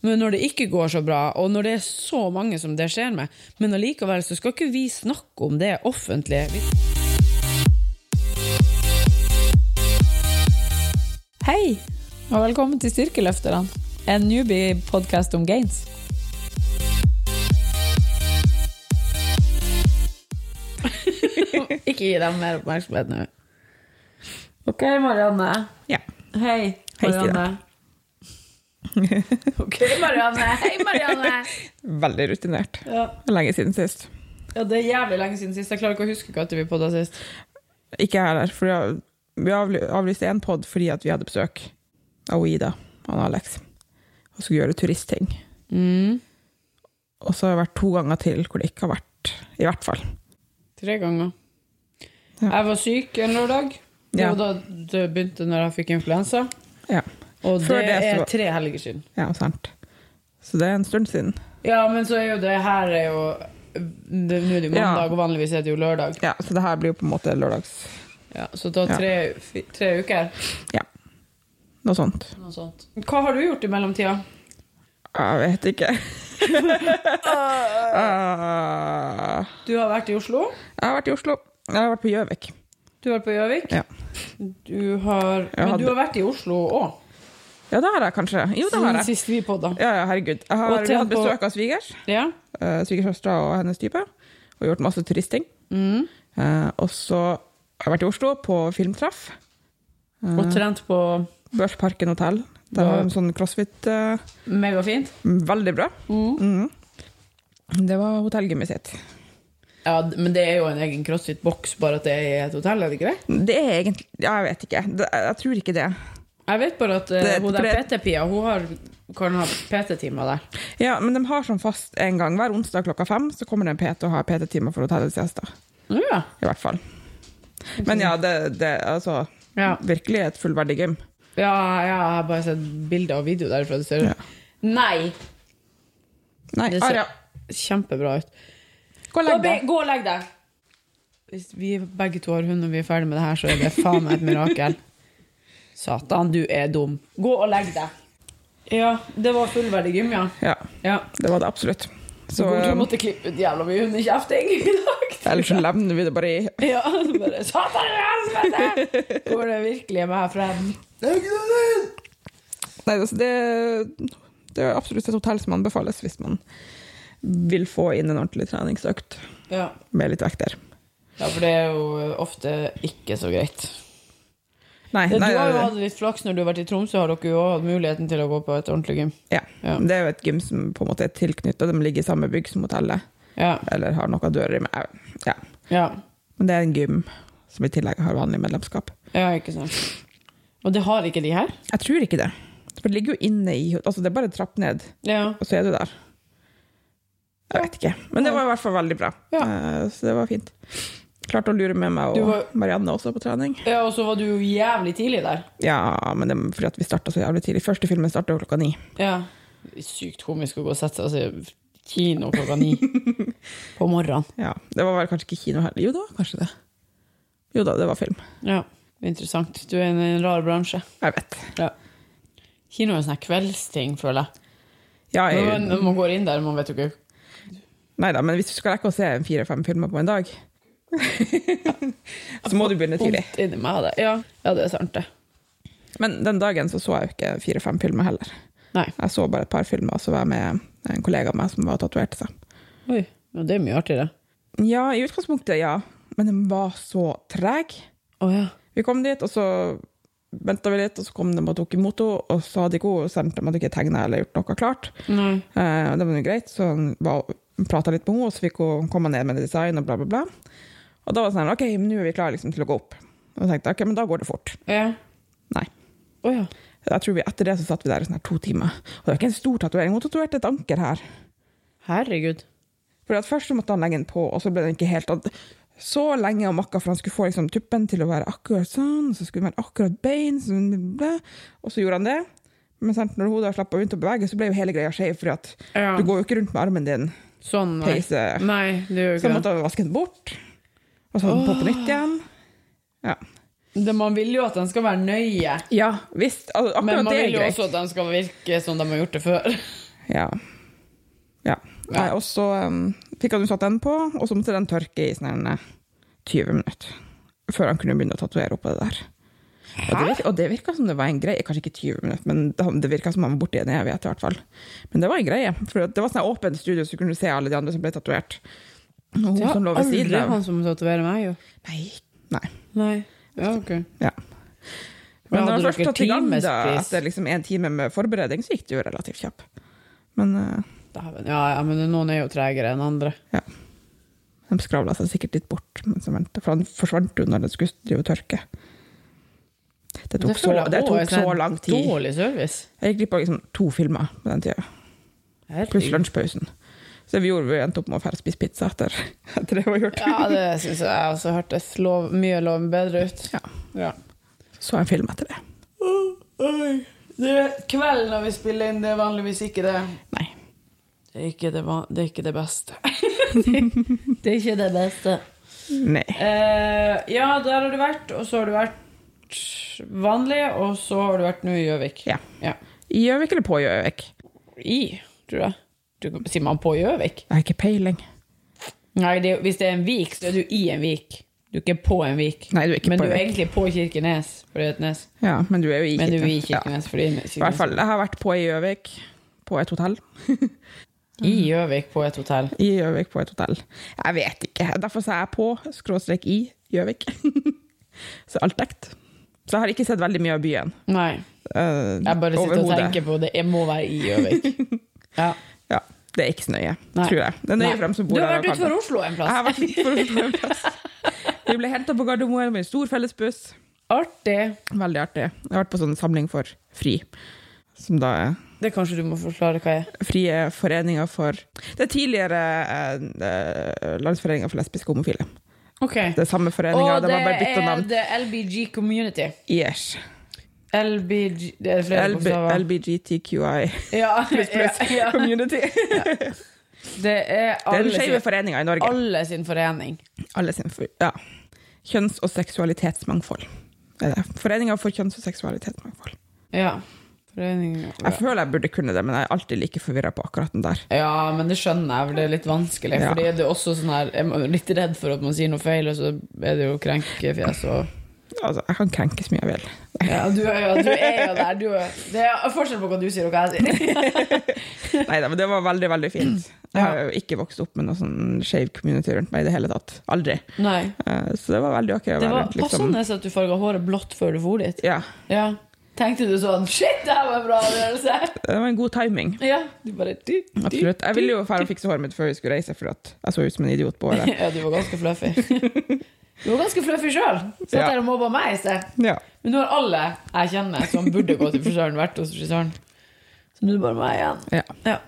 Men når det ikke går så bra, og når det er så mange som det skjer med, men allikevel så skal ikke vi snakke om det offentlig. Hei, og velkommen til Styrkeløfterne, en newbie-podkast om gains. ikke gi dem mer oppmerksomhet nå. Ok, Marianne. Ja. Hei, Hei, Marianne. ok, Marianne. Hei, Marianne. Veldig rutinert. Ja. Lenge siden sist. ja, det er jævlig lenge siden sist. Jeg klarer ikke å huske når vi podda sist. Ikke jeg heller, for vi avlyste én pod fordi vi hadde besøk av Ida og Alex og skulle gjøre turistting. Mm. Og så har det vært to ganger til hvor det ikke har vært, i hvert fall. Tre ganger. Ja. Jeg var syk en lørdag. Det Ja. var da det begynte når jeg fikk influensa. Ja, Og Før det, det så- er tre helger siden. ja sant. Så det er en stund siden. Ja, men så er jo det her er jo Nå er det jo Ja. og vanligvis er det jo lørdag. Ja, Så det her blir jo på en måte lørdags... Ja, så da tre, ja. tre uker. Ja, noe sånt. Noe sånt. Hva har du gjort i mellomtida? Jeg vet ikke. Ah, Du har vært i Oslo. jeg har vært i Oslo. Jeg har vært på Gjøvik. Du har vært på Gjøvik. Ja. Du har Men du har vært i Oslo òg. Ja, det har jeg kanskje. Jo, det har jeg. Sist vi podda. Ja, ja, herregud. Jeg har, vi til besøk av svigers. Ja. Uh, Svigersøstera og hennes type. Og gjort masse turisting. Mm. Uh, og så har jeg vært i Oslo på filmtreff. Uh, Og trent på Børsparken hotell. Der var har de en sånn crossfit. uh, Megafint. veldig bra. Mm. Mm. Det var hotellgymmet sitt. Ja, men det er jo en egen CrossFit-boks, bare at det er i et hotell, er det ikke det? Det er egentlig ja, Jeg vet ikke. Det, jeg tror ikke det. Jeg vet bare at uh, hun der PT-pia, hun har, kan ha PT-timer der. Ja, Men de har sånn fast en gang hver onsdag klokka fem. Så kommer det en PT og har PT-timer for hotellets gjester. Ja. I hvert fall. Men ja, det, det altså Ja. Virkelig et fullverdig gym. Ja, jeg har bare sett bilder og video derfra. Det ser Ja. Nei! Nei, Det ser Aria. kjempebra ut. gå og legg deg. gå og legg deg! Hvis vi begge to har hund og vi er ferdig med det her, så er det faen meg et mirakel. Satan, du er dum. Gå og legg deg. Ja, det var fullverdig gym, ja. Ja, ja. det var det absolutt. Så kommer til å måtte klippe ut jævla mye hundekjefting i dag. Ellers så levner vi det bare i Ja, så bare Satan i helvete! Går det virkelig meg frem? Nei, altså det, det er absolutt et hotell som anbefales hvis man vil få inn en ordentlig treningsøkt Ja. med litt vekter. ja, for det er jo ofte ikke så greit. Nei, Du nei, har jo hatt litt flaks når du har vært i Tromsø, har dere jo også hatt muligheten til å gå på et ordentlig gym. ja. Ja. Det er jo et gym som på en måte er tilknyttet. De ligger i samme bygg som hotellet, Ja. eller har noen dører med. Ja. Ja, Men det er en gym som i tillegg har vanlig medlemskap. ja ikke sant. Og det har ikke de her? Jeg tror ikke det. For det ligger jo inne i Altså, det er bare trapp ned, Ja. og så er du der. Jeg vet ikke. Men det var i hvert fall veldig bra. Ja. Eh, Så det var fint. Klarte å lure med meg og var- Marianne også på trening. ja, og så var du jo jævlig tidlig der. Ja, men det er fordi at vi starta så jævlig tidlig. Første filmen starta klokka ni. Ja. Sykt komisk å gå og sette seg i kino klokka ni på morgenen. Ja, Det var vel kanskje ikke kino heller. Jo, da, kanskje det. Jo da, det var film. Ja, interessant. Du er i en rar bransje. Jeg vet. Ja. Kino er en sånn kveldsting, føler jeg. Ja, jeg, man, når man går inn der, man vet jo ikke nei da, men hvis du skal rekke å se en fire-fem filmer på en dag, så må du begynne tidlig. Ja. ja, det er sant, det. Men den dagen så, så jeg jo ikke fire-fem filmer heller. Nei. Jeg så bare et par filmer, og så var jeg med en kollega av meg som var tatovert seg. Oi, ja, det er mye artigere. Ja, i utgangspunktet, ja. Men den var så treg. Oh, ja. Vi kom dit, og så venta vi litt, og så kom de og tok imot henne, og så hadde ikke hun sendt dem hadde ikke tegna eller gjort noe klart. Nei. Eh, det var jo greit, så hun prata litt med henne, og så fikk hun komme ned med design og bla, bla, bla. Og da var det sånn OK, men nå er vi klare liksom, til å gå opp. Og jeg tenkte OK, men da går det fort. Ja. Nei. Oh, ja. Jeg tror vi Etter det så satt vi der i sånn to timer. Og det var ikke en stor tatovering, hun tatoverte et anker her. Herregud. Fordi at Først så måtte han legge den på, og så ble den ikke helt Så lenge og makka for han skulle få liksom, tuppen til å være akkurat sånn, så skulle den være akkurat bein, sånn, og så gjorde han det. Men sant, når hodet slapp og begynte å bevege, så ble jo hele greia skjev, for at Ja. du går jo ikke rundt med armen din Sånn, nei. Nei, det gjør jo Så ikke han måtte vaske den bort, og så hadde den på på nytt igjen. Ja, det. Man vil jo at den skal være nøye, ja visst. Al akkurat men man det er vil jo greit. også at den skal virke som de har gjort det før. Ja. ja. Nei, og så um, fikk han jo satt den på, og så måtte den tørke i sånn her, eh, 20 minutter. Før han kunne begynne å tatovere oppå det der. Og det, virka, og det virka som det var en greie. Kanskje ikke 20 minutter, men det, det virka som han var borte i en evighet. i hvert fall. Men det var en greie. For det var sånn her åpent studio, så kunne du se alle de andre som ble tatovert. Hun Det ved aldri han som tatoverer meg, jo. Nei. Nei. Nei. Ja, ok. Ja. Men når hadde først tatt i gang, da, etter liksom en time med forberedning, så gikk det jo relativt kjapt. Men uh, Ja, ja, men noen er jo tregere enn andre. Ja. de skravla seg sikkert litt bort, mens de ventet, for han forsvant jo når det skulle drive tørke. Det tok, så, føler jeg det også tok er så sånn lang tid. Dårlig service. Jeg gikk glipp av liksom to filmer på den tida, pluss lunsjpausen. Så vi gjorde, vi endte opp med å fære spise pizza etter, etter det var gjort. Ja, det syns jeg også hørtes lov, mye lov bedre ut. Ja. Ja. Så en film etter det. Det er kvelden når vi spiller inn, det er vanligvis ikke det. Nei. Det er ikke det, det, er ikke det beste. det er ikke det beste. Nei. Uh, ja, der har du vært, og så har du vært vanlig, og så har du vært nå i Gjøvik. Ja. Ja. I Gjøvik eller på Gjøvik? I, tror jeg. Du, sier man på Gjøvik? Jeg har ikke peiling. Nei, det, hvis det er en vik, så er du i en vik. Du er ikke på en vik. Nei, du er ikke men på du er egentlig på Kirkenes. Ja, men du er jo i Men du er i Kirkenes. Ja. Kirkenes. I hvert fall, jeg har vært på i Gjøvik, på et hotell. I Gjøvik på et hotell. I Gjøvik på et hotell. Jeg vet ikke. Derfor sa jeg på, skråstrek i, Gjøvik. Så alt dekt. Så jeg har ikke sett veldig mye av byen. Nei. Uh, Jeg bare sitter og tenker på det. Jeg må være i Gjøvik. Ja. Ja, det er ikke så nøye, Nei. tror jeg. Det er nøye for dem som Du har vært og utenfor. Oslo en plass. Jeg har vært litt for Oslo en plass. Vi ble henta på Gardermoen med en stor fellesbuss. Artig. Veldig artig. Jeg har vært på sånn samling for FRI, som da er Det kanskje du må forklare hva er. Frie foreninger for Det er tidligere eh, eh, Landsforeninga for lesbiske og homofile. Okay. Det er samme foreninga, Og de det har bare bytta er. The LBG Community. Yes. LBG LB. LBGTQI Ja, pluss pluss ja, ja. community. Det er Det er den alle, skeive sin, foreninga i Norge. alle sin forening. Alle sin for, ja. Kjønns- og seksualitetsmangfold. Foreninga for kjønns- og seksualitetsmangfold. Ja. Jeg føler jeg burde kunne det, men jeg er alltid like forvirra på akkurat den der. Ja, men det skjønner jeg, for det er litt vanskelig. Fordi det er også sånn her Jeg er litt redd for at man sier noe feil, og så er det jo krenkefjes og Altså, jeg kan krenke så mye jeg vil. Ja, du er jo, du er jo der. Du er, det er forskjell på hva du sier og hva jeg sier. Nei da, men det var veldig, veldig fint. Jeg har jo ikke vokst opp med noe sånn skeiv community rundt meg i det hele tatt. Aldri. Nei. Eh, Så det var veldig ok å Det være var rundt, liksom. passende at du farga håret blått før du for dit. Ja, Ja. Tenkte du sånn Shit, det her var en bra avgjørelse! det var en god timing. Ja. Du bare du, du, Absolutt. Jeg ville jo dra og fikse håret mitt før vi skulle reise, for at jeg så ut som en idiot på håret. Ja, du var ganske fluffy. Du var ganske fluffy sjøl. Satt Ja. der og mobba meg i sted. Ja. Men nå har alle jeg kjenner som burde gå til frisøren, vært hos frisøren. Så nå er det bare meg igjen. ja. Ja.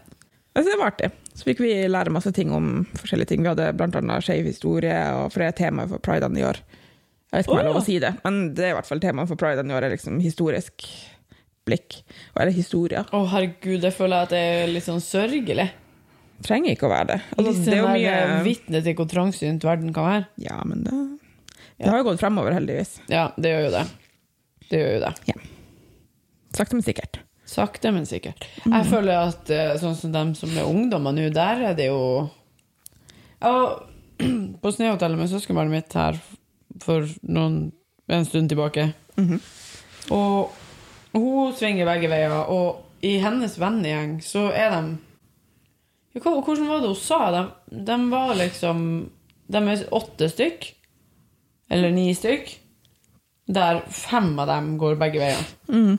Altså, det var artig. Så fikk vi lære masse ting om forskjellige ting. Vi hadde annet skeiv historie, og for det er temaet for pridene i år. Jeg vet ikke om jeg har lov å si det, men det er i hvert fall temaet for pridene i år er liksom historisk blikk. Eller historie. Å, herregud, jeg føler at det er litt sånn sørgelig. Trenger ikke å være det. Altså, det er jo sånn mye vitne til hvor trangsynt verden kan være. Ja, men det, det har jo gått fremover, heldigvis. Ja, det gjør jo det. Det gjør jo det. Sakte, men sikkert. Sakte, men sikkert. Jeg føler at eh, sånn som dem som er ungdommer nå, der er det jo Jeg på Snehotellet med søskenbarnet mitt her for noen, en stund tilbake. Og hun svinger begge veier, og i hennes vennegjeng så er de Hvordan var det hun sa? De, de var liksom De er åtte stykk. Eller ni stykk. Der fem av dem går begge veier.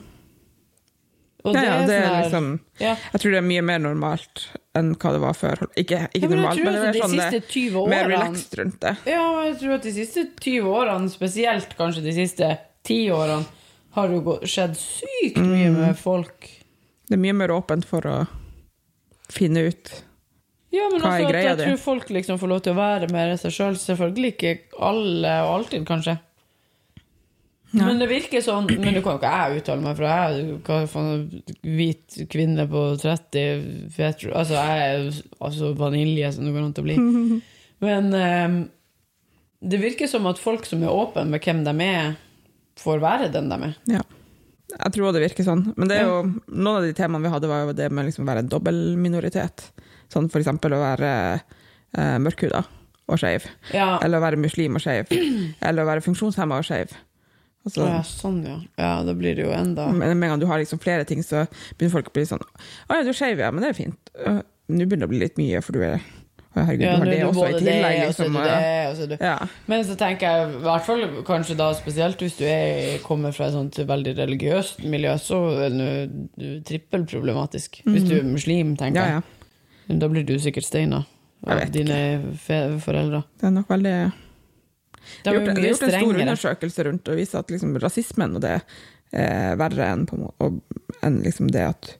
Og Ja, ja, det er sånn her- liksom ja. Jeg tror det er mye mer normalt enn hva det var før. Ikke, ikke Ja, men normalt, men det er sånn det, 20 mer relaxed rundt det. Ja, jeg tror at de siste 20 årene, spesielt kanskje de siste 10 årene, har jo skjedd sykt mye Mm. med folk. Det er mye mer åpent for å finne ut Ja, men Hva også at jeg tror folk liksom får lov til å være mer seg sjøl. Selvfølgelig ikke alle og alltid, kanskje. Nei. Men det virker sånn Men det kan jo ikke jeg uttale meg, for jeg er hva faen, hvit kvinne på 30 fet, Altså, jeg er altså vanilje som det går an å bli. Men um, det virker som at folk som er åpne med hvem de er, får være den de er. Ja. Jeg tror det virker sånn. Men det er jo, noen av de temaene vi hadde, var jo det med liksom å være en dobbeltminoritet. Sånn for eksempel å være eh, mørkhuda og skeiv. Ja. Eller å være muslim og skeiv. Eller å være funksjonshemma og skeiv. Altså, ja, sånn, ja. Ja, da blir det jo enda men med en gang du har liksom flere ting, så begynner folk å bli sånn Å ja, du er skeiv, ja, men det er fint. Nå begynner det å bli litt mye, for du er herregud, Ja, du har det også i tillegg. det, og så Liksom, og- det, og så du ja. Men så tenker jeg, i hvert fall kanskje da spesielt hvis du er, kommer fra et sånt veldig religiøst miljø, så er du, trippelproblematisk. Hvis du er muslim, tenker jeg. ja, ja. jeg. Da blir du sikkert steina av dine foreldre. Det er nok veldig Det er jo gjort, det er gjort en stor undersøkelse rundt og viser at liksom, rasismen og det er verre enn, på, og, enn liksom det at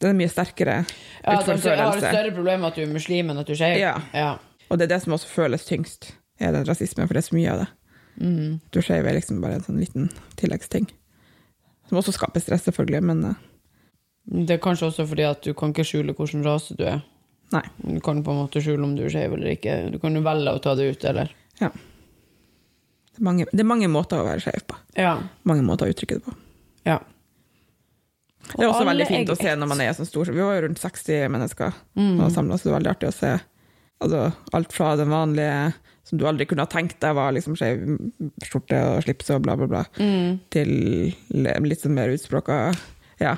det er mye sterkere Ja, at de har et større problem med at du er muslim enn at du er skeiv. Ja. Ja. Og det er det som også føles tyngst, er den rasismen, for det er så mye av det. Mm. Du skeiv er liksom bare en sånn liten tilleggsting. Som også skaper stress, selvfølgelig, men eh, Det er kanskje også fordi at du kan ikke skjule hvilken rase du er. nei. Du kan på en måte skjule om du er skeiv eller ikke. Du kan jo velge å ta det ut, eller Ja. Det er mange, det er mange måter å være skeiv på. Ja. Mange måter å uttrykke det på. ja. Det er også veldig fint å se når man er så stor. Vi var jo rundt 60 mennesker Mm. samla, så det var veldig artig å se altså, alt fra den vanlige som du aldri kunne ha tenkt deg var liksom skeiv skjorte og slips og bla, bla, bla, Mm. til litt sånn mer utspråka Ja.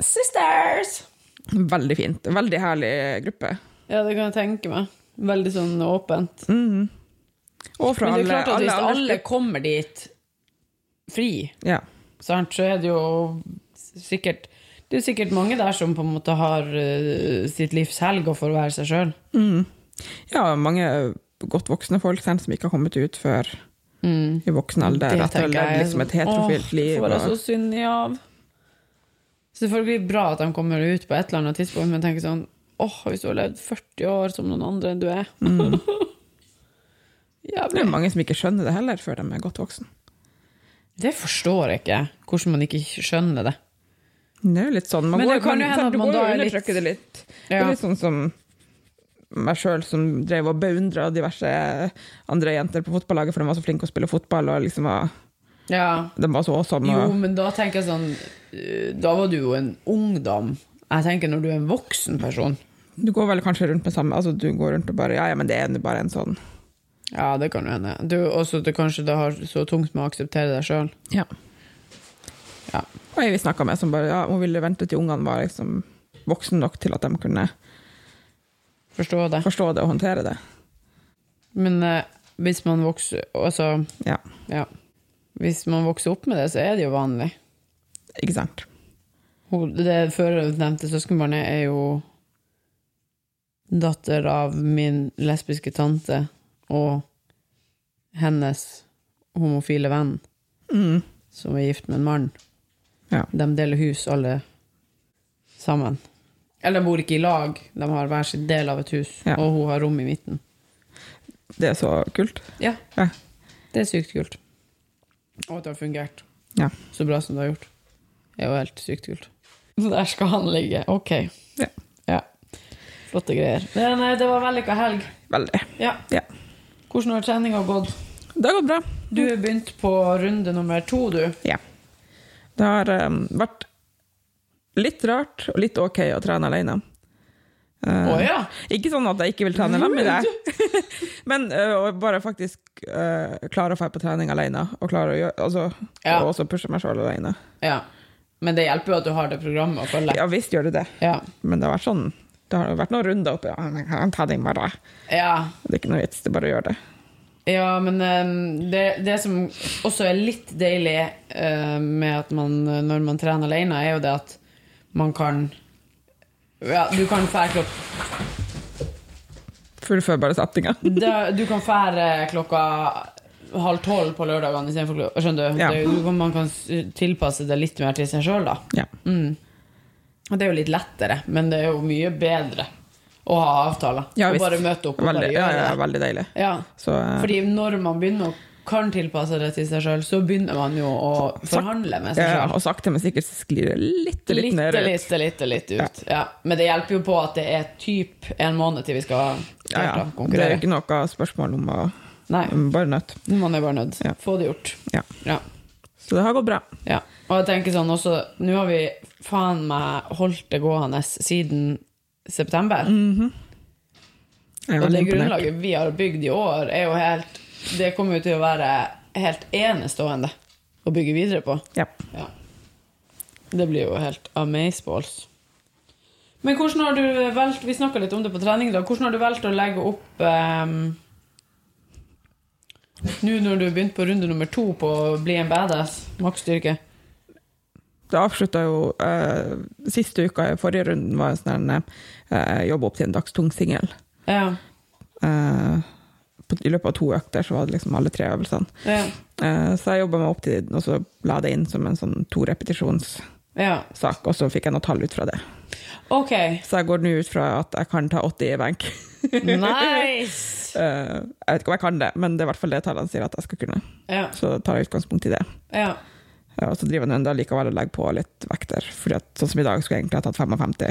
Sisters! Veldig fint. Veldig herlig gruppe. Ja, det kan jeg tenke meg. Veldig sånn åpent. Mm. Og fra Men det er alle, klart at hvis alle, alle kommer dit fri, Ja. sant, så er det jo sikkert Det er sikkert mange der som på en måte har eh, sitt livs helg og får være seg sjøl. Mm. ja, mange godt voksne folk sen, som ikke har kommet ut før Mm. i voksen alder. At de har liksom et heterofilt liv. Får jeg så synd i av. Selvfølgelig bra at de kommer ut på et eller annet tidspunkt, men tenker sånn Åh, hvis du har levd 40 år som noen andre enn du er. Mm. det er mange som ikke skjønner det heller, før de er godt voksen. Det forstår jeg ikke, hvordan man ikke skjønner det. Det er jo litt sånn, man Men det går, kan jo hende at man da er litt- det litt. Det er litt sånn som meg sjøl som drev og beundra diverse andre jenter på fotballaget for de var så flinke å spille fotball, og liksom var, Ja. Det var så sånn. Jo, men da tenker jeg sånn eh, Da var du jo en ungdom. Jeg tenker når du er en voksen person. du går vel kanskje rundt med samme altså Du går rundt og bare Ja, ja, men det er bare en sånn Ja, det kan jo hende. Du også det kanskje det har så tungt med å akseptere deg sjøl. Ja. Ja. Og jeg vi snakka med, som bare ja, hun ville vente til ungene var liksom voksen nok til at de kunne Forstå det. forstå det og håndtere det. Men eh, hvis man vokser Altså, Ja, ja. Hvis man vokser opp med det, så er det jo vanlig. ikke sant? Det førnevnte søskenbarnet er jo datter av min lesbiske tante og hennes homofile venn, Mm. som er gift med en mann. Ja. De deler hus, alle sammen. Eller de bor ikke i lag, de har hver sin del av et hus, Ja. og hun har rom i midten. Det er så kult. Ja, Ja. det er sykt kult. Og at det har fungert Ja. så bra som det har gjort. Det er jo helt sykt kult. Så der skal han ligge. Ok. Ja. Ja. Flotte greier. Men eh, det var vellykka helg. Veldig. Ja. Ja. Hvordan har treninga gått? Det har gått bra. Du har begynt på runde nummer to, du. Ja. Det har um, vært litt rart og litt ok å trene alene. Å oh, ja. Ikke sånn at jeg ikke vil trene dem med deg, men uh, bare faktisk uh, klare å dra på trening alene, og klare å gjøre, altså, Ja. og også pushe meg sjøl alene. ja. Men det hjelper jo at du har det programmet å følge. Ja visst gjør det det, Ja. men det har vært sånn det har vært noen runder oppi Ja, men kan ta det i morgen. ja. Det er ikke noe vits, det er bare å gjøre det. Ja, men eh, det, det som også er litt deilig med at man, når man trener alene, er jo det at man kan Ja, du kan fære klokka Fullfør bare setninga. Du kan fære klokka halv tolv på lørdagene istedenfor klokka Skjønner du? Ja. Det, man kan tilpasse det litt mer til seg sjøl, da. Ja. Mm. Og det er jo litt lettere, men det er jo mye bedre å ha avtaler. Ja, og bare møte opp og Veldig, bare gjøre gjøre ja, det. veldig deilig. Ja. Så uh, Fordi når man begynner å kan tilpasse det til seg sjøl, så begynner man jo å forhandle med seg ja. Og sakte, men sikkert sklir det litt, litt, ned. litt, litt, litt ut. Ja. Men det hjelper jo på at det er typ en måned til vi skal Ja, ja. konkurrere. Det er ikke noe spørsmål om å Nei, Bare nødt. man er bare nødt. Ja. Få det gjort. Ja. Ja. Så det har gått bra. ja. Og jeg tenker sånn også Nå har vi faen meg holdt det gående siden september. Mm -hmm. Og det grunnlaget vi har bygd i år, er jo helt Det kommer jo til å være helt enestående å bygge videre på. Ja. Ja. Det blir jo helt amazeballs. Men hvordan har du valgt Vi snakka litt om det på trening. da Hvordan har du valgt å legge opp um, Nå når du har begynt på runde nummer to på å bli en badass, maksstyrke? Det avslutta jo eh, Siste uka i forrige runden var en sånn uh, jobb opp til en dagstung singel. Ja. Eh, I løpet av to økter så var det liksom alle tre øvelsene. Ja. Eh, så jeg jobba meg opp til og så la det inn som en sånn to repetisjonssak, ja. og så fikk jeg noe tall ut fra det. Okay. Så jeg går nå ut fra at jeg kan ta 80 i benk. Nice! Eh, jeg vet ikke om jeg kan det, men det er i hvert fall det tallene sier at jeg skal kunne. Ja. Så tar jeg utgangspunkt i det. ja. Ja, og så driver han likevel og legger på litt vekter. At, sånn som i dag skulle jeg egentlig ha tatt 55 på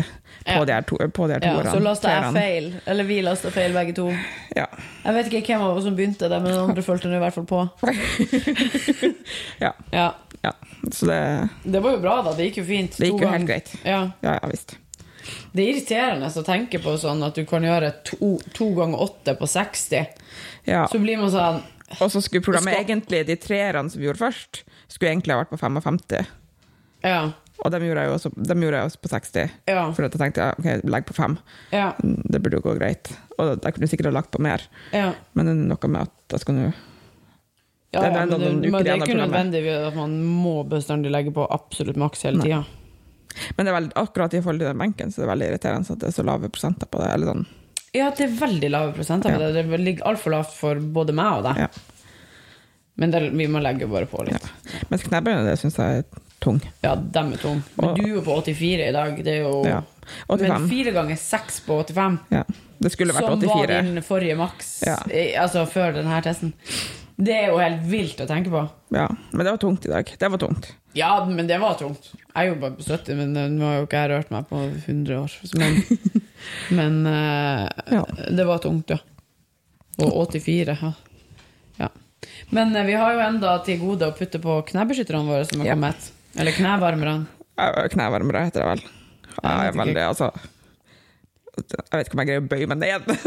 Ja. de her to, på de her ja. årene. Så lasta jeg feil. Eller vi lasta feil, begge to. Ja. Jeg vet ikke hvem av oss som begynte det, men den andre fulgte nå i hvert fall på. ja. Ja. ja. Så det, Det var jo bra, da. Det gikk jo fint. det To gikk jo helt greit. Ja. Ja, ja visst. Det er irriterende å tenke på sånn at du kan gjøre to, to ganger åtte på 60. Ja. Så blir man sånn Og så skulle programmet Skal- egentlig, de treerne som vi gjorde først, skulle egentlig ha vært på 55. Ja. Og dem gjorde jeg jo også, jeg også på 60. Ja. For jeg tenkte ja, ok, legg på 5. Ja. Det burde jo gå greit. Og jeg kunne sikkert ha lagt på mer. ja. Men det er noe med at jeg skal nå Ja, Det men det, men det er ikke nødvendig at man må bestandig legge på absolutt maks hele tida. Men det er veldig, akkurat i forhold til den benken så det er veldig irriterende at det er så lave prosenter på det. Eller sånn. Ja, det er veldig lave prosenter på det. Det ligger altfor lavt for både meg og deg. Men det, vi må legge bare på litt. Mens knebbene, det syns jeg er tung. Ja, dem er tung. Men Og- du er jo på 84 i dag. Det er jo Ja. Men fire ganger seks på 85, Ja. Det skulle vært som var 84. din forrige maks, Ja. altså før denne testen, det er jo helt vilt å tenke på. Ja. Men det var tungt i dag. Det var tungt. Ja, men det var tungt. Jeg er jo bare på 70, men nå har jo ikke jeg rørt meg på 100 år. Men, men eh, Ja. det var tungt, ja. Og 84. Ja. ja. Men eh, vi har jo enda til gode å putte på knebeskytterne våre som har Ja. kommet. Eller knevarmerne. Knevarmere heter det vel. Ja, Jeg vet veldig, altså, jeg vet ikke om jeg greier å bøye meg ned.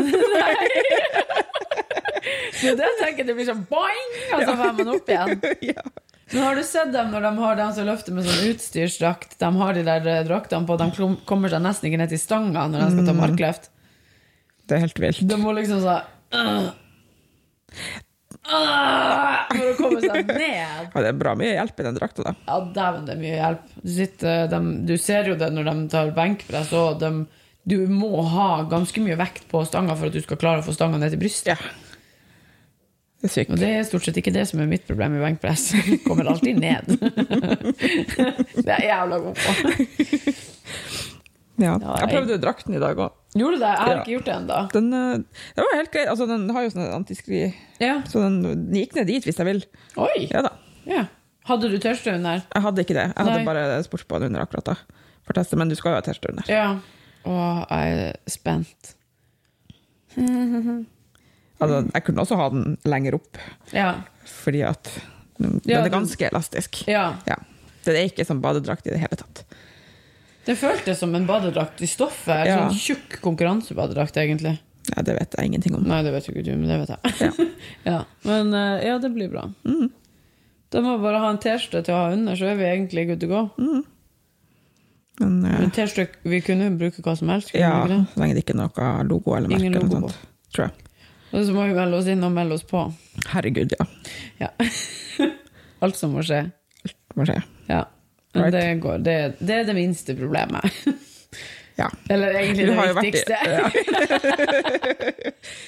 Det er det jeg det blir sånn boing, og så får man opp igjen. ja. Men har du sett dem når de har dem som løfter med sånn utstyrsdrakt? De har de der eh, draktene på, de kommer seg nesten ikke ned til stanga når de skal ta markløft. Det er helt vilt. De må liksom sånn øh, øh, For å komme seg ned. Ja, det er bra mye hjelp i den drakta, da. Ja, dæven, det er mye hjelp. Du, sitter, de, du ser jo det når de tar benkpress, og de, du må ha ganske mye vekt på stanga for at du skal klare å få stanga ned til brystet. Ja. Det er det er stort sett ikke det som er mitt problem i benkpress. Kommer alltid ned. det er jeg jævla god på. Ja. Jeg prøvde drakten i dag òg. Gjorde du det? Jeg har Ja. ikke gjort det ennå. Den, den, det var helt greit. Altså, den har jo sånn antiskri, Ja. så den, den gikk ned dit hvis jeg vil. Oi! Ja da. Ja. Hadde du tørste under? Jeg hadde ikke det. Jeg hadde bare sportsbånd under akkurat da. For å teste, men du skal jo ha T-skjorte under. Ja. Og jeg er spent. Altså, jeg kunne også ha den lenger opp, Ja. fordi at den Ja, er ganske elastisk. ja. Ja. Det er ikke som badedrakt i det hele tatt. Det føltes som en badedrakt i stoffet. Ja. Sånn tjukk konkurransebadedrakt, egentlig. Ja, det vet jeg ingenting om. Nei, det vet jo ikke du, men det vet jeg. Ja. Ja. Men eh, ja, det blir bra. Mm. Da må vi bare ha en T-skjorte til å ha under, så er vi egentlig good to go. Men uh, Men T-skjorte, vi kunne bruke hva som helst. ja, så lenge det ikke er noe logo eller merke Ingen eller logo noe sånt. Tror jeg. Og så må vi melde oss inn og melde oss på. Herregud, ja. Ja. Alt som må skje. Alt Må skje. Ja. Right. det, går, det, det er det minste problemet. Ja. Eller egentlig det viktigste. i- ja.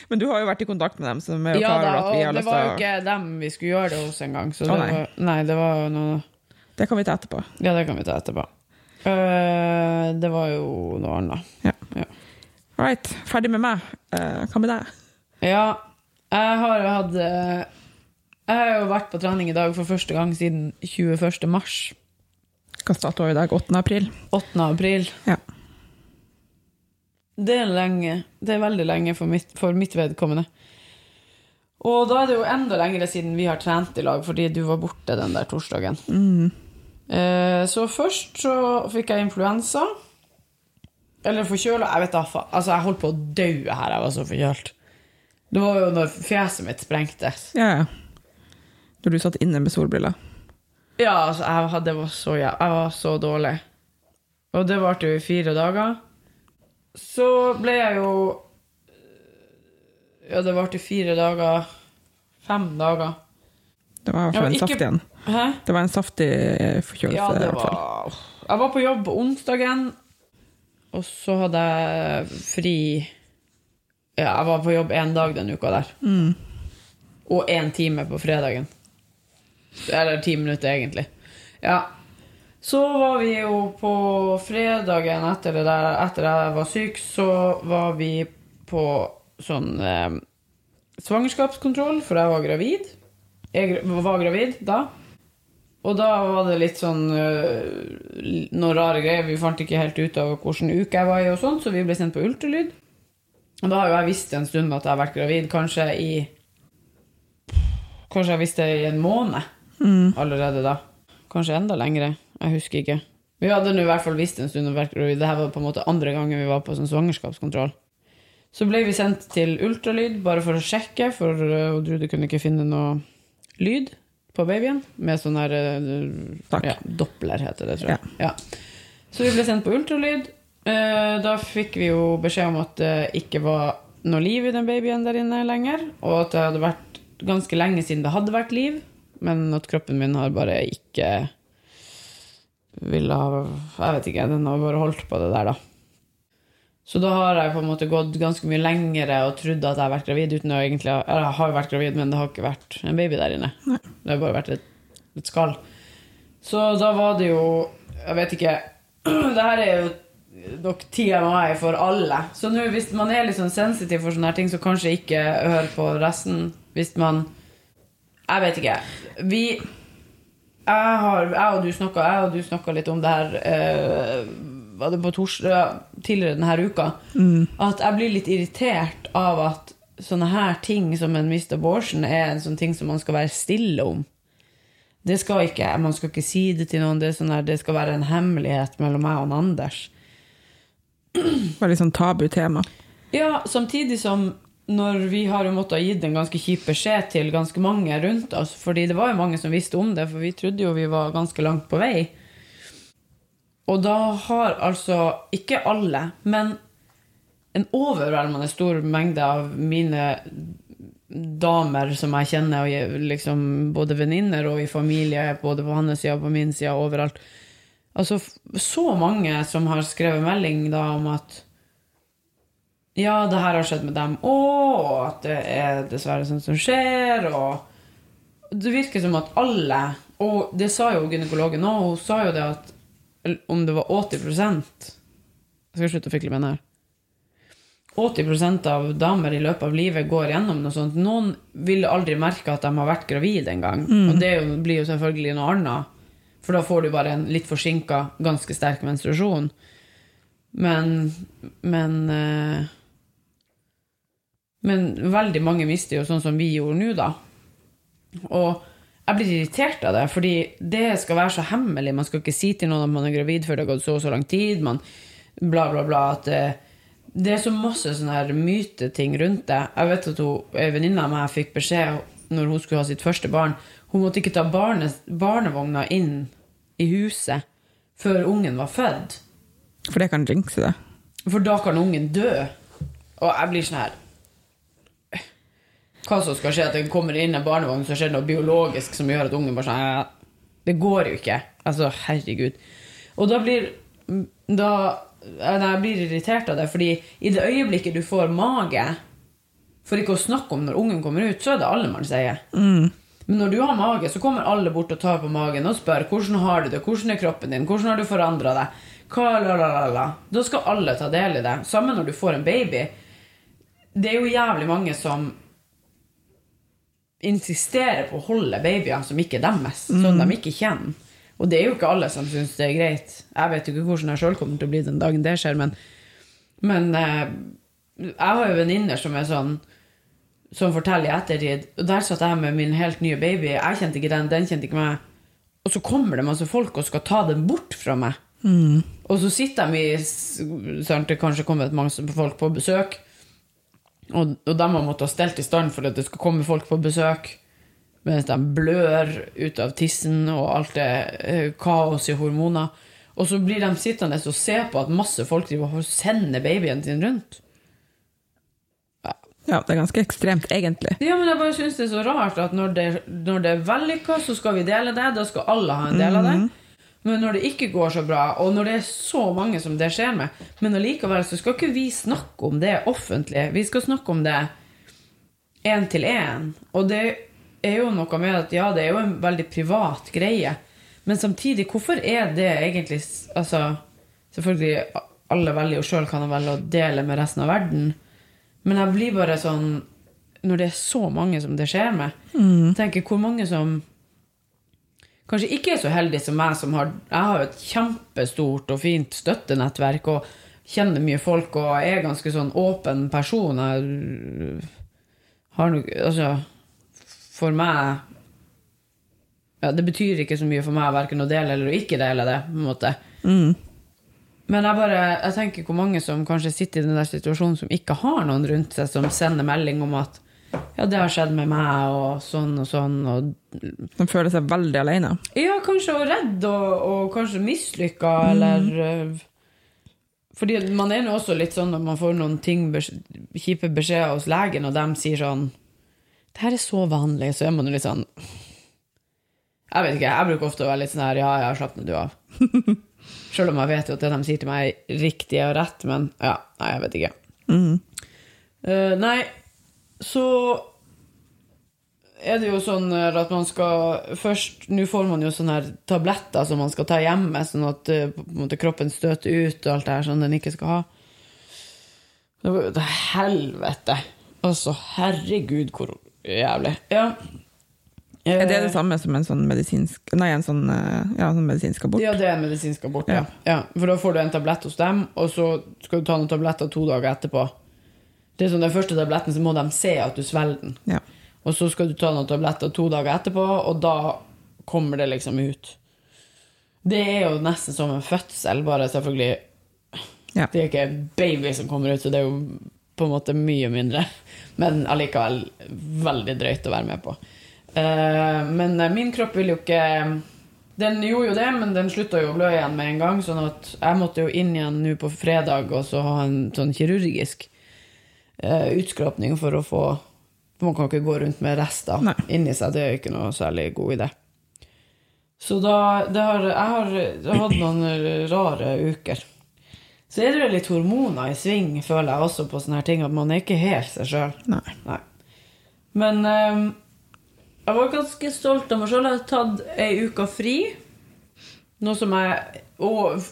Men du har jo vært i kontakt med dem, så vi jo Ja da, og det var jo ikke dem vi skulle gjøre det hos engang. Så det nei. var, nei, det var jo noe Det kan vi ta etterpå. Ja, det kan vi ta etterpå. Uh, det var jo noe annet. Ja. Ja. All right. Ferdig med meg. Uh, hva med deg? Ja, jeg har jo hatt øh, Jeg har jo vært på trening i dag for første gang siden 21. mars. Hva dato er i dag? 8. april? 8. april. Ja. Det er lenge. Det er veldig lenge for mitt, for mitt vedkommende. Og da er det jo enda lengre siden vi har trent i lag, fordi du var borte den der torsdagen. Mm. Eh, så først så fikk jeg influensa. Eller forkjøla. Jeg vet da faen. Altså, jeg holdt på å dø her, jeg var så forkjølt. Det var jo når fjeset mitt sprengtes. Ja, ja. Når du satt inne med solbriller. Ja, altså, jeg, hadde, det var så, ja, jeg var så dårlig. Og det varte jo i fire dager. Så ble jeg jo Ja, det varte i fire dager. Fem dager. Det var i hvert fall en ikke- saftig en. Hæ? Det var en saftig forkjølelse. Ja, det var Jeg var på jobb onsdagen, og så hadde jeg fri Ja, jeg var på jobb én dag den uka der. Mm. Og én time på fredagen. Eller ti minutter, egentlig. Ja. Så var vi jo på fredagen etter det der, etter jeg var syk, så var vi på sånn eh, svangerskapskontroll, for jeg var gravid. Jeg var gravid da. Og da var det litt sånn uh, noen rare greier. Vi fant ikke helt ut av hvilken uke jeg var i, og sånt, så vi ble sendt på ultralyd. Og da har jo jeg visst en stund at jeg har vært gravid, kanskje i Kanskje jeg visste det i en måned Mm. allerede da. Kanskje enda lengre. Jeg husker ikke. Vi hadde nå i hvert fall visst en stund og vært gravid. Dette var på en måte andre gangen vi var på sånn svangerskapskontroll. Så ble vi sendt til ultralyd bare for å sjekke, for uh, Drude kunne ikke finne noe lyd på babyen. Med sånn her uh, ja, Doppler heter det, tror jeg. Ja. Så vi ble sendt på ultralyd. Eh, Da fikk vi jo beskjed om at det ikke var noe liv i den babyen der inne lenger, og at det hadde vært ganske lenge siden det hadde vært liv, men at kroppen min har bare ikke ville ha Jeg vet ikke, den har bare holdt på det der, da. Så da har jeg på en måte gått ganske mye lengre og trodd at jeg har vært gravid uten å egentlig Eller jeg har vært gravid, men det har ikke vært en baby der inne. Det har bare vært et, et skall. Så da var det jo Jeg vet ikke Det her er jo nok TMI for alle. Så nå hvis man er litt sånn sensitiv for sånne ting, så kanskje ikke hør på resten. Hvis man Jeg vet ikke. Vi jeg, har, jeg og du snakka jeg og du snakket litt om det her eh, Var det på torsdag tidligere denne uka? At jeg blir litt irritert av at sånne her ting som en missed abortion er en sånn ting som man skal være stille om. Det skal ikke, Man skal ikke si det til noen. Det, sånn her, det skal være en hemmelighet mellom meg og Anders. Veldig sånn tabu tema. Ja, samtidig som når vi har jo måttet ha gitt en ganske kjip beskjed til ganske mange rundt oss, fordi det var jo mange som visste om det, for vi trodde jo vi var ganske langt på vei. Og da har altså ikke alle, men en overveldende stor mengde av mine damer som jeg kjenner, og liksom både venninner og i familie, både på hans side og på min side, overalt Altså så mange som har skrevet melding da om at ja, det her har skjedd med dem òg, og at det er dessverre sånt som skjer, og Det virker som at alle Og det sa jo gynekologen òg, hun sa jo det at om det var 80 Jeg skal slutte å fikle med den her. 80% av damer i løpet av livet går gjennom noe sånt. Noen vil aldri merke at de har vært gravid engang. Og det blir jo selvfølgelig noe annet. For da får du bare en litt forsinka, ganske sterk menstruasjon. Men Men eh, Men veldig mange mister jo sånn som vi gjorde nå, da. Og jeg blir irritert av det, fordi det skal være så hemmelig. Man skal ikke si til noen at man er gravid før det har gått så og så lang tid. Man bla, bla, bla. At det, det er så masse sånne her myteting rundt det. Jeg vet at hun, en venninne av meg fikk beskjed når hun skulle ha sitt første barn. Hun måtte ikke ta barne, barnevogna inn i huset før ungen var født. For det kan jinxe det. For da kan ungen dø. Og jeg blir sånn her Hva som skal skje? At det kommer inn en barnevogn, så skjer det noe biologisk som gjør at ungen bare sånn «Ja, Det går jo ikke. Altså, herregud. Og da blir da, Jeg blir irritert av det, fordi i det øyeblikket du får mage For ikke å snakke om når ungen kommer ut, så er det allemannseie. Men når du har mage, så kommer alle bort og tar på magen og spør hvordan har du det, hvordan er kroppen din, hvordan har du forandra deg. Hva, la, la, la, la. Da skal alle ta del i det. Samme når du får en baby. Det er jo jævlig mange som insisterer på å holde babyer som ikke er deres, som de ikke kjenner. Og det er jo ikke alle som syns det er greit. Jeg vet jo ikke hvordan jeg sjøl kommer til å bli den dagen det skjer, men, men eh, jeg har jo venninner som er sånn som forteller i ettertid. Og der satt jeg med min helt nye baby. Jeg kjente ikke den, den kjente ikke meg. og så kommer det masse folk og skal ta den bort fra meg. Og så sitter de i sant, Det kanskje kommer mange folk på besøk, og, og de har måttet ha stelt i stand for at det skal komme folk på besøk, mens de blør ut av tissen, og alt det eh, kaos i hormoner. Og så blir de sittende og se på at masse folk driver og sender babyen sin rundt. Ja, det er ganske ekstremt, egentlig. Ja, men jeg bare synes det er så rart at når det, når det er vellykka, så skal vi dele det. Da skal alle ha en del av det. Men når det ikke går så bra, og når det er så mange som det skjer med Men allikevel så skal ikke vi snakke om det offentlig. Vi skal snakke om det én til én. Og det er jo noe med at ja, det er jo en veldig privat greie. Men samtidig, hvorfor er det egentlig Altså, selvfølgelig, alle velger jo sjøl kan velge å dele med resten av verden. Men jeg blir bare sånn Når det er så mange som det skjer med, tenker hvor mange som kanskje ikke er så heldige som meg, som har Jeg har jo et kjempestort og fint støttenettverk og kjenner mye folk og er ganske sånn åpen person. Jeg har nok Altså, for meg ja, Det betyr ikke så mye for meg verken å dele eller å ikke dele det. på en måte. Men jeg bare, jeg tenker hvor mange som kanskje sitter i den der situasjonen som ikke har noen rundt seg som sender melding om at ja, det har skjedd med meg, og sånn og sånn. Og De føler seg veldig alene. ja, kanskje og redd og, og kanskje mislykka, eller øh, Fordi man er jo også litt sånn når man får noen ting, kjipe beskjeder hos legen, og de sier sånn Det her er så vanlig, så er man jo litt sånn Jeg vet ikke, jeg bruker ofte å være litt sånn her Ja, ja, slapp nå du av. Selv om jeg vet jo at det de sier til meg, er riktig og rett, men ja, nei, jeg vet ikke. Eh, nei, så er det jo sånn at man skal først Nå får man jo sånne her tabletter som man skal ta hjemme, sånn at eh, måte, kroppen støter ut og alt det her sånn den ikke skal ha. Det var jo til helvete. Altså, herregud, hvor jævlig. Ja. Er det det samme som en sånn medisinsk Nei, en sånn, eh, ja, sånn medisinsk abort? Ja, det er en medisinsk abort, ja. Ja. ja. For da får du en tablett hos dem, og så skal du ta noen tabletter to dager etterpå. Det er sånn, Den første tabletten så må de se at du svelger den. Ja. Og så skal du ta noen tabletter to dager etterpå, og da kommer det liksom ut. Det er jo nesten som en fødsel, bare selvfølgelig Ja. Det er ikke en baby som kommer ut, så det er jo på en måte mye mindre. Men allikevel veldig drøyt å være med på. Eh, men eh, min kropp vil jo ikke Den gjorde jo det, men den slutta jo å blø igjen med en gang. Sånn at jeg måtte jo inn igjen nå på fredag og så ha en sånn kirurgisk eh, utskrapning for å få Man kan ikke gå rundt med rester Nei. inni seg. Det er ikke noe særlig god idé. Så da det har, Jeg har hatt noen rare uker. Så er det jo litt hormoner i sving, føler jeg også på sånne her ting. At man er ikke helt seg sjøl. Men jeg var ganske stolt av meg sjøl. Jeg hadde tatt ei uke fri. Noe som jeg Og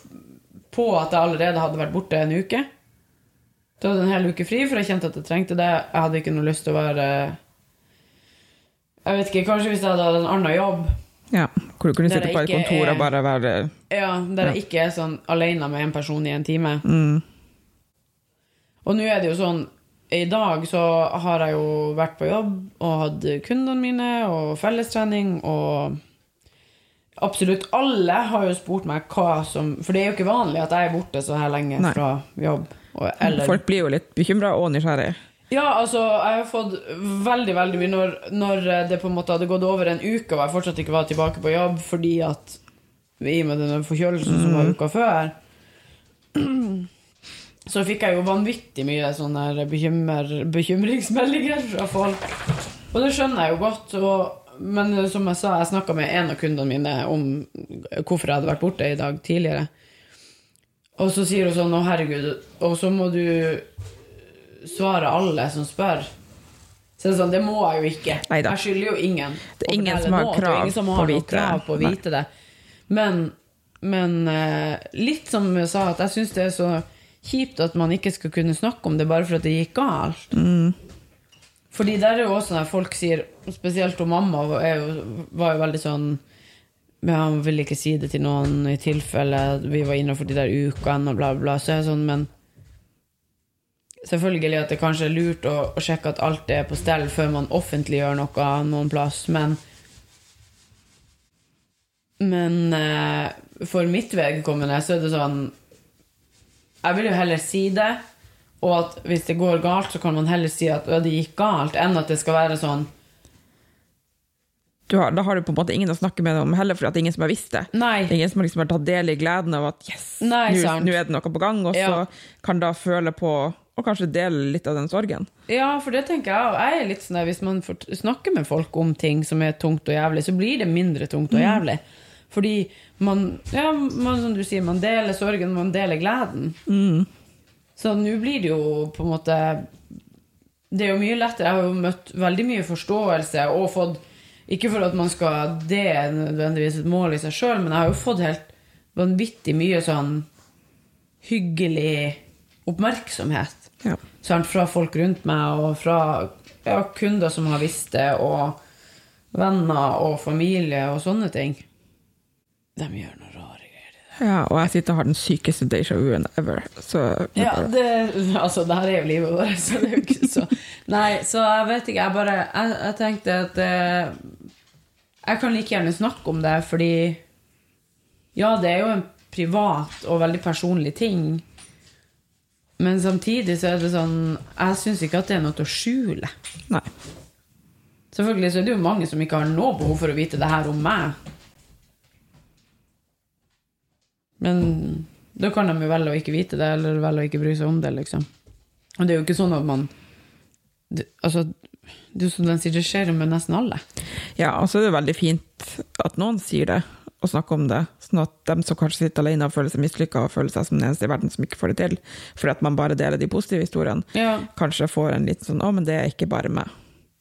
på at jeg allerede hadde vært borte en uke. Jeg hadde en hel uke fri, for jeg kjente at jeg trengte det. Jeg hadde ikke noe lyst til å være Jeg vet ikke, kanskje hvis jeg hadde hatt en annen jobb, ja. Hvor du kunne sitte på et kontor er- og bare være ja, der jeg ikke er sånn alene med en person i en time. mm, Og nå er det jo sånn I dag så har jeg jo vært på jobb og hatt kundene mine og fellestrening og Absolutt alle har jo spurt meg hva som For det er jo ikke vanlig at jeg er borte så her lenge Nei. fra jobb. Og, eller, Folk blir jo litt bekymra og nysgjerrig. Ja, altså, jeg har fått veldig, veldig mye når, når det på en måte hadde gått over en uke og jeg fortsatt ikke var tilbake på jobb fordi at i og med den forkjølelsen som var uka før, så fikk jeg jo vanvittig mye sånne bekymmer, bekymringsmeldinger fra folk. Og det skjønner jeg jo godt. Og, men som jeg sa, jeg snakka med en av kundene mine om hvorfor jeg hadde vært borte i dag tidligere. Og så sier hun sånn 'Å, herregud', og så må du svare alle som spør. Så det sånn, det må jeg jo ikke. Neida. Jeg skylder jo ingen. Det er ingen som har er krav ingen som har på, vite det. krav på å Nei. det. Men, men eh, litt som jeg sa, at jeg syns det er så kjipt at man ikke skal kunne snakke om det bare for at det gikk galt. Mm. Fordi der er jo også når folk sier, spesielt om mamma, er jo, var jo veldig sånn men han ville ikke si det til noen i tilfelle vi var innafor de der ukene og bla, bla. Så er det sånn, men Selvfølgelig at det kanskje er lurt å, å sjekke at alt er på stell før man offentliggjør noe noen plass, men Men eh, for mitt vedkommende så er det sånn Jeg vil jo heller si det, og at hvis det går galt, så kan man heller si at det gikk galt, enn at det skal være sånn Du har, da har du på en måte ingen å snakke med om heller, for det er ingen som har visst det. Nei. Det er ingen som liksom har tatt del i gleden av at yes, nå er det noe på gang, og Ja. så kan da føle på og kanskje dele litt av den sorgen. Ja, for det tenker jeg. òg. Jeg er litt sånn der, Hvis man snakker med folk om ting som er tungt og jævlig, så blir det mindre tungt og jævlig. Fordi man, ja, man, som du sier, man deler sorgen, man deler gleden. Så nå blir det jo på en måte Det er jo mye lettere. Jeg har jo møtt veldig mye forståelse og fått Ikke for at man skal Det er nødvendigvis et mål i seg sjøl, men jeg har jo fått helt vanvittig mye sånn hyggelig oppmerksomhet. Ja. Sant, fra folk rundt meg, og fra ja, kunder som har visst det, og venner og familie og sånne ting. De gjør noe rare greier. Ja, og jeg sitter og har den sykeste déjà vu-en ever. Så Ja, det, altså, det her er jo livet vårt, så det er jo ikke så Nei, så jeg vet ikke, jeg bare Jeg, jeg tenkte at eh, Jeg kan like gjerne snakke om det, fordi Ja, det er jo en privat og veldig personlig ting. Men samtidig så er det sånn Jeg syns ikke at det er noe til å skjule. Nei. Selvfølgelig så er det jo mange som ikke har noe behov for å vite det her om meg. Men da kan de jo velge å ikke vite det, eller velge å ikke bry seg om det, liksom. Og det er jo ikke sånn at man det, Altså, det er jo som den sier, det skjer med nesten alle. Ja, og så er det veldig fint at noen sier det, og snakker om det, sånn at de som kanskje sitter alene og føler seg mislykka, og føler seg som den eneste i verden som ikke får det til, fordi at man bare deler de positive historiene, Ja. kanskje får en liten sånn 'Å, men det er ikke bare meg'.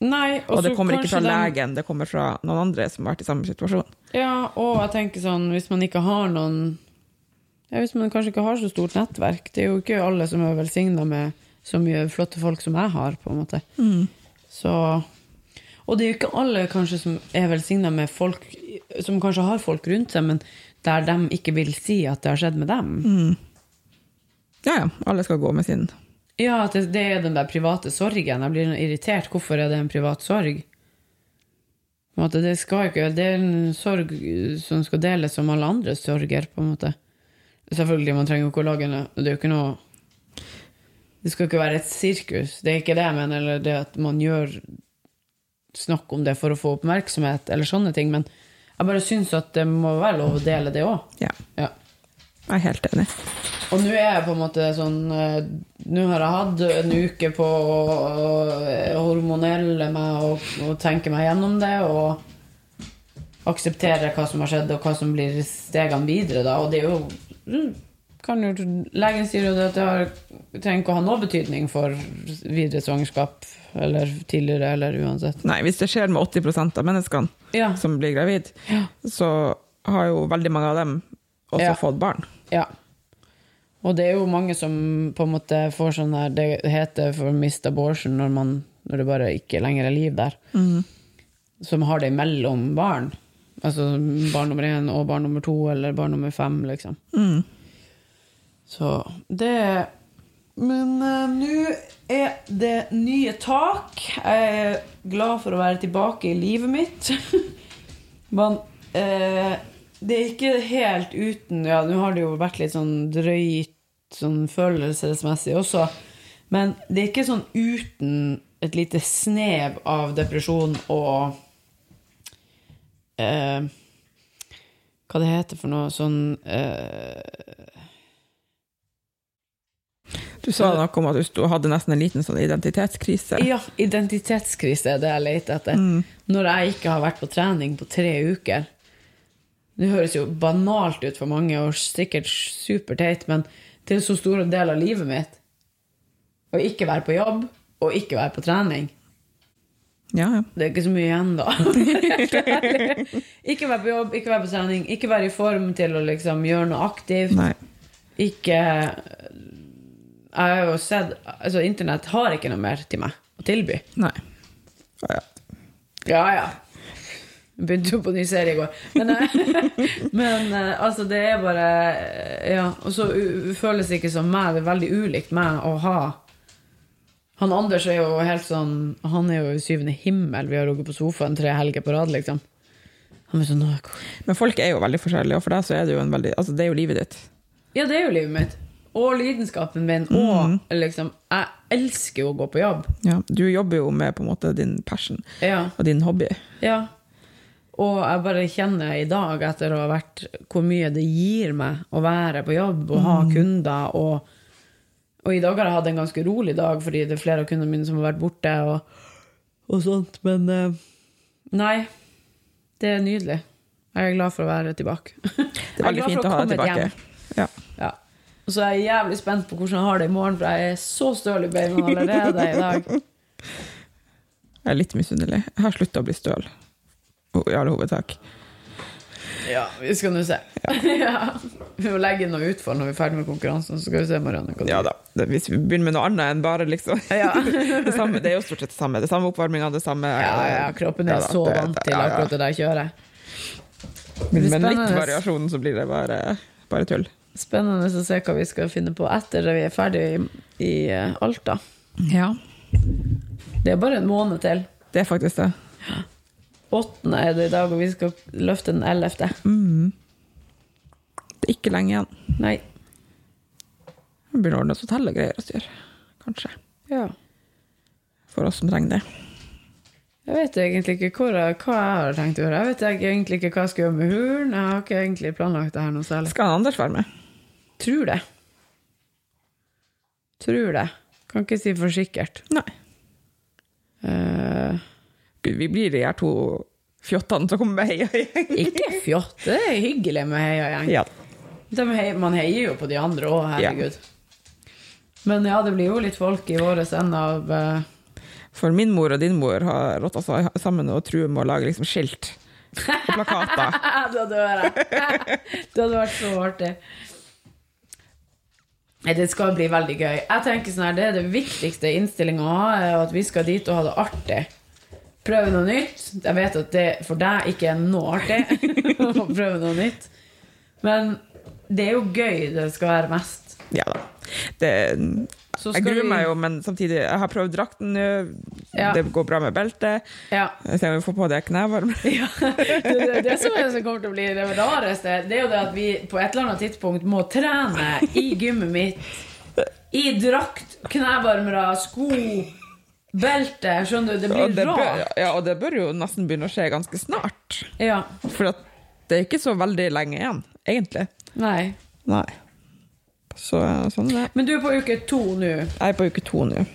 Nei, Og det kommer ikke fra legen, det kommer fra noen andre som har vært i samme situasjon. Ja, og jeg tenker sånn, hvis man ikke har noen ja, Hvis man kanskje ikke har så stort nettverk Det er jo ikke alle som er velsigna med så mye flotte folk som jeg har, på en måte. Så Og det er jo ikke alle kanskje som er velsigna med folk Som kanskje har folk rundt seg, men der de ikke vil si at det har skjedd med dem. Ja, ja, alle skal gå med sin Ja, at det, det er den der private sorgen. Jeg blir irritert. Hvorfor er det en privat sorg? På en måte, det, skal ikke, det er en sorg som skal deles som alle andre sorger, på en måte. Selvfølgelig, man trenger jo ikke å lage noe Det er jo ikke noe Det skal ikke være et sirkus. Det er ikke det jeg mener, eller det at man gjør snakk om det for å få oppmerksomhet, eller sånne ting, men jeg bare syns at det må være lov å dele det òg. Ja, Ja. jeg er helt enig. Og nå er jeg på en måte sånn eh, Nå har jeg hatt en uke på å eh, hormonelle meg og, og tenke meg gjennom det og akseptere hva som har skjedd, og hva som blir stegene videre. Da. Og det er jo mm, kan jo, Legen sier jo at det har, trenger ikke å ha noe betydning for videre svangerskap eller tidligere, eller uansett. Nei, hvis det skjer med 80% av menneskene Ja. som blir gravid, Ja. så har jo veldig mange av dem også Ja. fått barn. Ja. Og det er jo mange som på en måte får sånn her Det heter for mist abortion når, man, når det bare ikke lenger er liv der. Som har det mellom barn. Altså barn nummer én og barn nummer to eller barn nummer fem, liksom. Så det Men uh, nå er det nye tak. Jeg er glad for å være tilbake i livet mitt. Men uh, det er ikke helt uten Ja, nå har det jo vært litt sånn drøyt sånn følelsesmessig også, men det er ikke sånn uten et lite snev av depresjon og eh, Hva det heter for noe sånn eh, Du sa noe om at du hadde nesten en liten sånn identitetskrise. Ja, identitetskrise er det jeg leter etter. Når jeg ikke har vært på trening på tre uker. Det høres jo banalt ut for mange, og sikkert superteit, men det er en så stor del av livet mitt å ikke være på jobb og ikke være på trening. Ja, ja. Det er ikke så mye igjen, da. ikke være på jobb, ikke være på sending, ikke være i form til å liksom gjøre noe aktivt. Nei. Ikke Jeg har jo sett Altså, internett har ikke noe mer til meg å tilby. Nei. Ja, ja. Ja, ja. Jeg Begynte jo på ny serie i går. Men, eh, men eh, altså, det er bare eh, Ja. Og så føles det ikke som meg. Det er veldig ulikt meg å ha Han Anders er jo helt sånn Han er jo i syvende himmel. Vi har ligget på sofaen tre helger på rad, liksom. Han er så. Men folk er jo veldig forskjellige, og for deg så er det jo en veldig Altså, det er jo livet ditt. Ja, det er jo livet mitt. Og lidenskapen min. Og liksom Jeg elsker jo å gå på jobb. Ja. Du jobber jo med på en måte din passion Ja. og din hobby. ja. Og jeg bare kjenner i dag, etter å ha vært hvor mye det gir meg å være på jobb og ha kunder. Og, og i dag har jeg hatt en ganske rolig dag, fordi det er flere av kundene mine som har vært borte. Og, og sånt, Men eh, nei. Det er nydelig. Jeg er glad for å være tilbake. Det er veldig fint å ha deg tilbake. Ja. Ja. Og så er jeg jævlig spent på hvordan jeg har det i morgen, for jeg er så støl i beina allerede i dag. Jeg er litt misunnelig. Jeg har slutta å bli støl. I alle hovedsak. Ja, vi skal nå se. Ja. Vi må legge inn noe utfall når vi er ferdig med konkurransen. Så skal vi se, Marianne. Hva Ja da. Hvis vi begynner med noe annet enn bare liksom Ja. det, samme, det er jo stort sett det samme. Det samme oppvarminga, det samme Ja, ja, kroppen er Ja da, så det- vant til ja, ja. akkurat det der kjøret. Men med litt variasjon så blir det bare, bare tull. Spennende å se hva vi skal finne på etter at vi er ferdig i, i eh, Alta. Ja. Det er bare en måned til. Det er faktisk det. Åttende er det i dag, og vi skal løfte den ellevte. Det er ikke lenge igjen. Nei. Vi begynner å ordne oss hotell og greier å styre, Kanskje. Ja. For oss som trenger det. Jeg vet egentlig ikke hvor, hva jeg har tenkt å gjøre. Jeg vet egentlig ikke hva jeg skal gjøre med huren. Jeg har ikke egentlig planlagt det her noe særlig. Skal Anders være med? Tror det. Tror det. Kan ikke si for sikkert. Nei. Gud, vi blir de her to fjottene som kommer med heiagjeng. ikke fjott. Det er hyggelig med heiagjeng. Ja. Hei- Man heier jo på de andre òg, herregud. Men ja, det blir jo litt folk i vår ende av uh... For min mor og din mor har rått seg sammen og truer med å lage liksom skilt og plakater. Da dør jeg. Det hadde vært så artig. Det skal bli veldig gøy. Jeg tenker sånn her, Det er det viktigste innstillinga å ha, er at vi skal dit og ha det artig. Prøve noe nytt. Jeg vet at det for deg ikke er noe artig å prøve noe nytt. Men det er jo gøy det skal være mest. Ja da. Det, Så jeg gruer meg jo, men samtidig Jeg har prøvd drakten nå. Ja. Det går bra med beltet. Ja. Jeg ser om vi får på det knevarmet. Ja, det, det, det som, er, som kommer til å bli det rareste, det er jo det at vi på et eller annet tidspunkt må trene i gymmet mitt. I drakt, knevarmere, sko, belte. Skjønner du? Det blir det, bør, rart. ja, og det bør jo nesten begynne å skje ganske snart. Ja. For det er ikke så veldig lenge igjen, egentlig. Nei. Nei. Så sånn det. Men du er på uke to nå. Jeg er på uke to nå.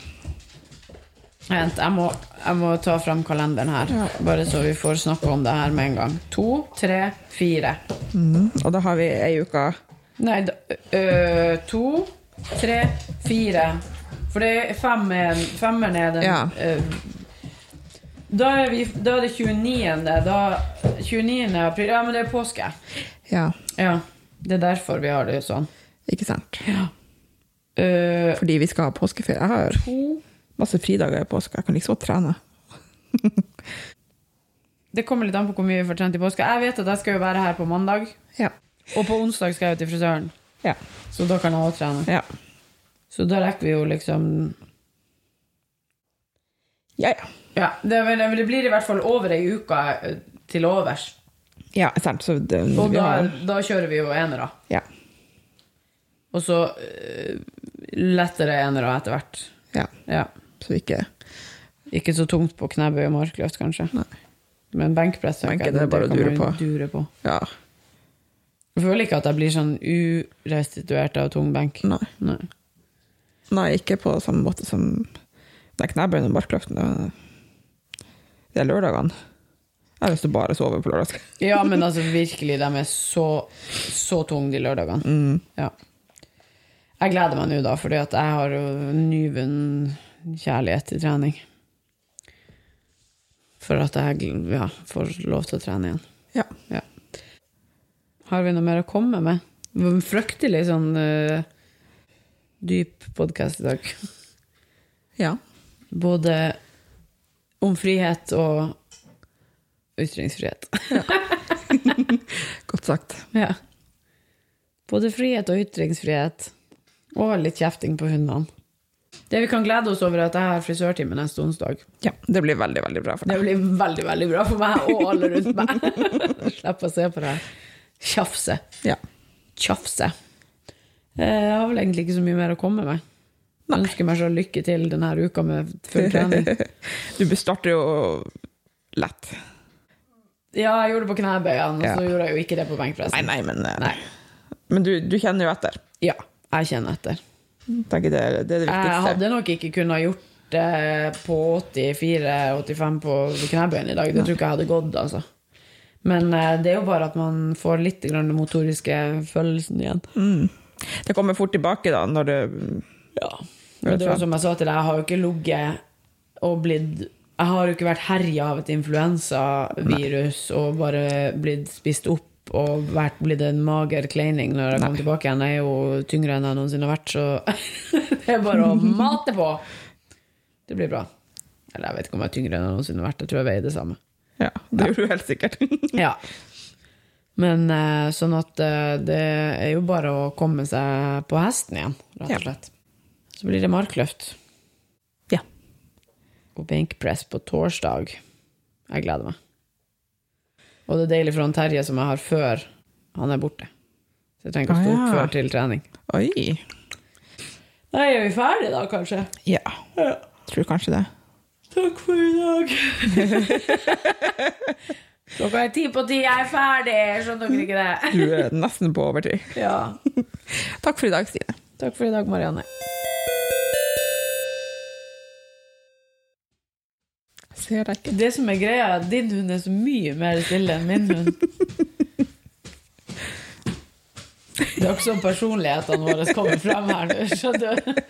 Vent, jeg må, jeg må ta frem kalenderen her. Ja. Bare så vi får snakke om det her med en gang. To, tre, fire. Og da har vi ei uke Nei, da, ø, to, tre, fire. For det er fem er, femmeren er den Ja. uh, da, er vi, da er det 29. Da, 29. april. Ja, men det er påske. Ja, Ja, Det er derfor vi har det sånn. ikke sant? Ø, Fordi vi skal ha påskeferie. Jeg har to masse fridager i påske. Jeg kan liksom trene. Det kommer litt an på hvor mye vi får trent i påske. Jeg vet at jeg skal jo være her på mandag, Ja. og på onsdag skal jeg jo til frisøren. Ja. Så da kan jeg også trene. Ja. Så da rekker vi jo liksom Ja, ja. Ja, det, det blir i hvert fall over ei uke til overs. Ja, sant. Så det, Og da, har, da kjører vi jo enere. ja. Og så øh, lettere enere etter hvert. ja. Ja. Så ikke Ikke så tungt på knebøy og markløft, kanskje. Nei. Men benkpress Benk, ok, det er bare kan dure man på. dure på. Ja. Jeg føler ikke at jeg blir sånn urestituert av tung benk. Nei. Nei. Nei, ikke på samme måte som den knebøyen og markløften. Det er lørdagene. Jeg har lyst til å bare sove på lørdag. Ja, men altså virkelig, de er så, så tunge de lørdagene. Mm. Ja. Jeg gleder meg nå, da, fordi at jeg har jo nyvunnen kjærlighet til trening. For at jeg ja, får lov til å trene igjen. Ja. Ja. Har vi noe mer å komme med? Fryktelig sånn eh, dyp podkast i dag. ja. Både om frihet og ytringsfrihet. Godt sagt. Ja. Både frihet og ytringsfrihet. Og litt kjefting på hundene. Det vi kan glede oss over, er at jeg har frisørtime neste onsdag. Ja, det blir veldig, veldig bra for Det blir veldig, veldig bra for meg og alle rundt meg. Slipp å se på det her. Tjafse. Ja. Tjafse. Eh, Jeg har vel egentlig ikke så mye mer å komme med. Jeg ønsker meg så lykke til denne uka med full trening. Du starter jo lett. Ja, jeg gjorde det på knebøyene, og Ja. så gjorde jeg jo ikke det på benkpress. Nei, nei, men, eh, Nei. men du, du kjenner jo etter. Ja, jeg kjenner etter. Det, det det Jeg hadde nok ikke kunnet gjort det på 84-85 på knebøyene i dag. Det tror ikke jeg hadde gått, altså. Men eh, det er jo bare at man får litt den motoriske følelsen igjen. Det kommer fort tilbake da, når det Ja. Men det er jo som jeg sa til deg, jeg har jo ikke ligget og blitt Jeg har jo ikke vært herja av et influensavirus og bare blitt spist opp og vært, blitt en mager kleining når jeg kom tilbake igjen. Jeg er jo tyngre enn jeg noensinne har vært, så det er bare å mate på. Det blir bra. Eller jeg vet ikke om jeg er tyngre enn jeg noensinne har vært. Jeg tror jeg veier det samme. Ja, det gjør du helt sikkert. Ja. Men eh, sånn at eh, det er jo bare å komme seg på hesten igjen, rett og slett. Så blir det markløft ja. og benkpress på torsdag. Jeg gleder meg. Og det er deilig for han Terje som jeg har før han er borte. Så jeg trenger ikke å stå Ah, opp ja. før til trening. Oi. Da er vi ferdige da, kanskje. Ja. Tror kanskje det. Takk for i dag. Klokka er ti på ti, jeg er ferdig. Skjønner dere ikke det? Du er nesten på overtid. Ja. Takk for i dag, Stine. Takk for i dag, Marianne. Ser deg ikke. Det som er greia, er at din hund er så mye mer stille enn min hund. Det er ikke sånn personlighetene våre kommer frem her nå, skjønner du?